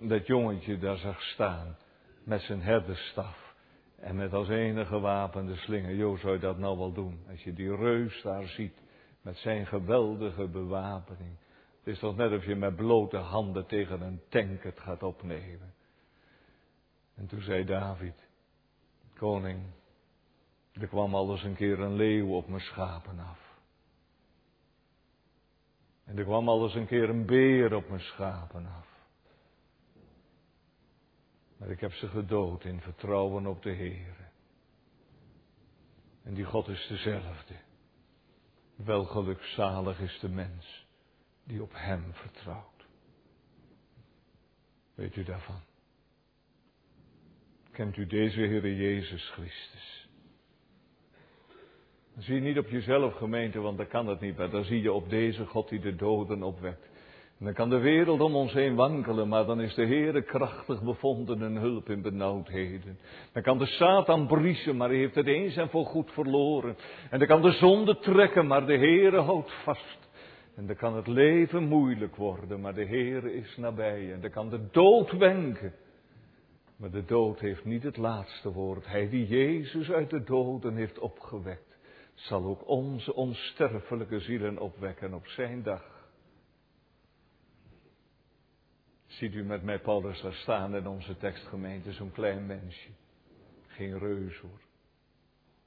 dat jongetje daar zag staan. Met zijn herderstaf. En met als enige wapen de slinger. Jo, zou je dat nou wel doen? Als je die reus daar ziet. Met zijn geweldige bewapening. Het is toch net of je met blote handen tegen een tank het gaat opnemen. En toen zei David, koning, er kwam al eens een keer een leeuw op mijn schapen af. En er kwam al eens een keer een beer op mijn schapen af. Maar ik heb ze gedood in vertrouwen op de Heer. En die God is dezelfde. Wel gelukzalig is de mens die op Hem vertrouwt. Weet u daarvan? Kent u deze Heere Jezus Christus? Dan zie je niet op jezelf gemeente, want dan kan het niet. Maar dan zie je op deze God die de doden opwekt. En dan kan de wereld om ons heen wankelen, maar dan is de Heere krachtig bevonden en hulp in benauwdheden. Dan kan de Satan briesen, maar hij heeft het eens en voor goed verloren. En dan kan de zonde trekken, maar de Heere houdt vast. En dan kan het leven moeilijk worden, maar de Heere is nabij. En dan kan de dood wenken. Maar de dood heeft niet het laatste woord. Hij die Jezus uit de doden heeft opgewekt, zal ook onze onsterfelijke zielen opwekken op zijn dag. Ziet u met mij Paulus daar staan in onze tekstgemeente, zo'n klein mensje. Geen reus hoor.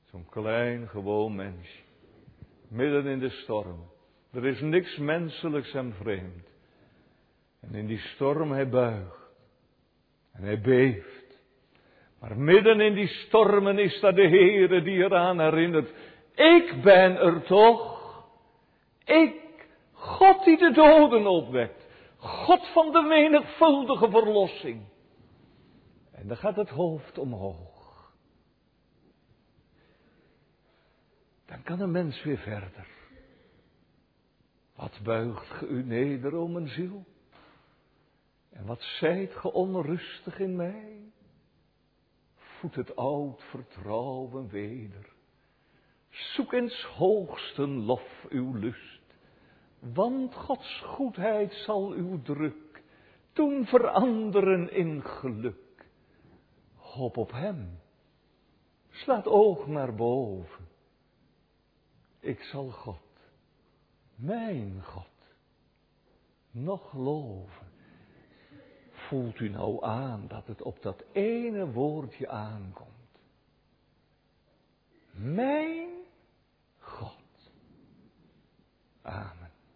Zo'n klein, gewoon mensje. Midden in de storm. Er is niks menselijks en vreemd. En in die storm hij buigt. En hij beeft. Maar midden in die stormen is daar de Heere die eraan herinnert. Ik ben er toch. Ik, God die de doden opwekt. God van de menigvuldige verlossing. En dan gaat het hoofd omhoog. Dan kan een mens weer verder. Wat buigt ge u neder, o mijn ziel? En wat zijt ge onrustig in mij? Voed het oud vertrouwen weder. Zoek eens hoogsten lof uw lust want Gods goedheid zal uw druk doen veranderen in geluk. Hoop op Hem. Slaat oog naar boven. Ik zal God, mijn God, nog loven. Voelt u nou aan dat het op dat ene woordje aankomt? Mijn God. Amen.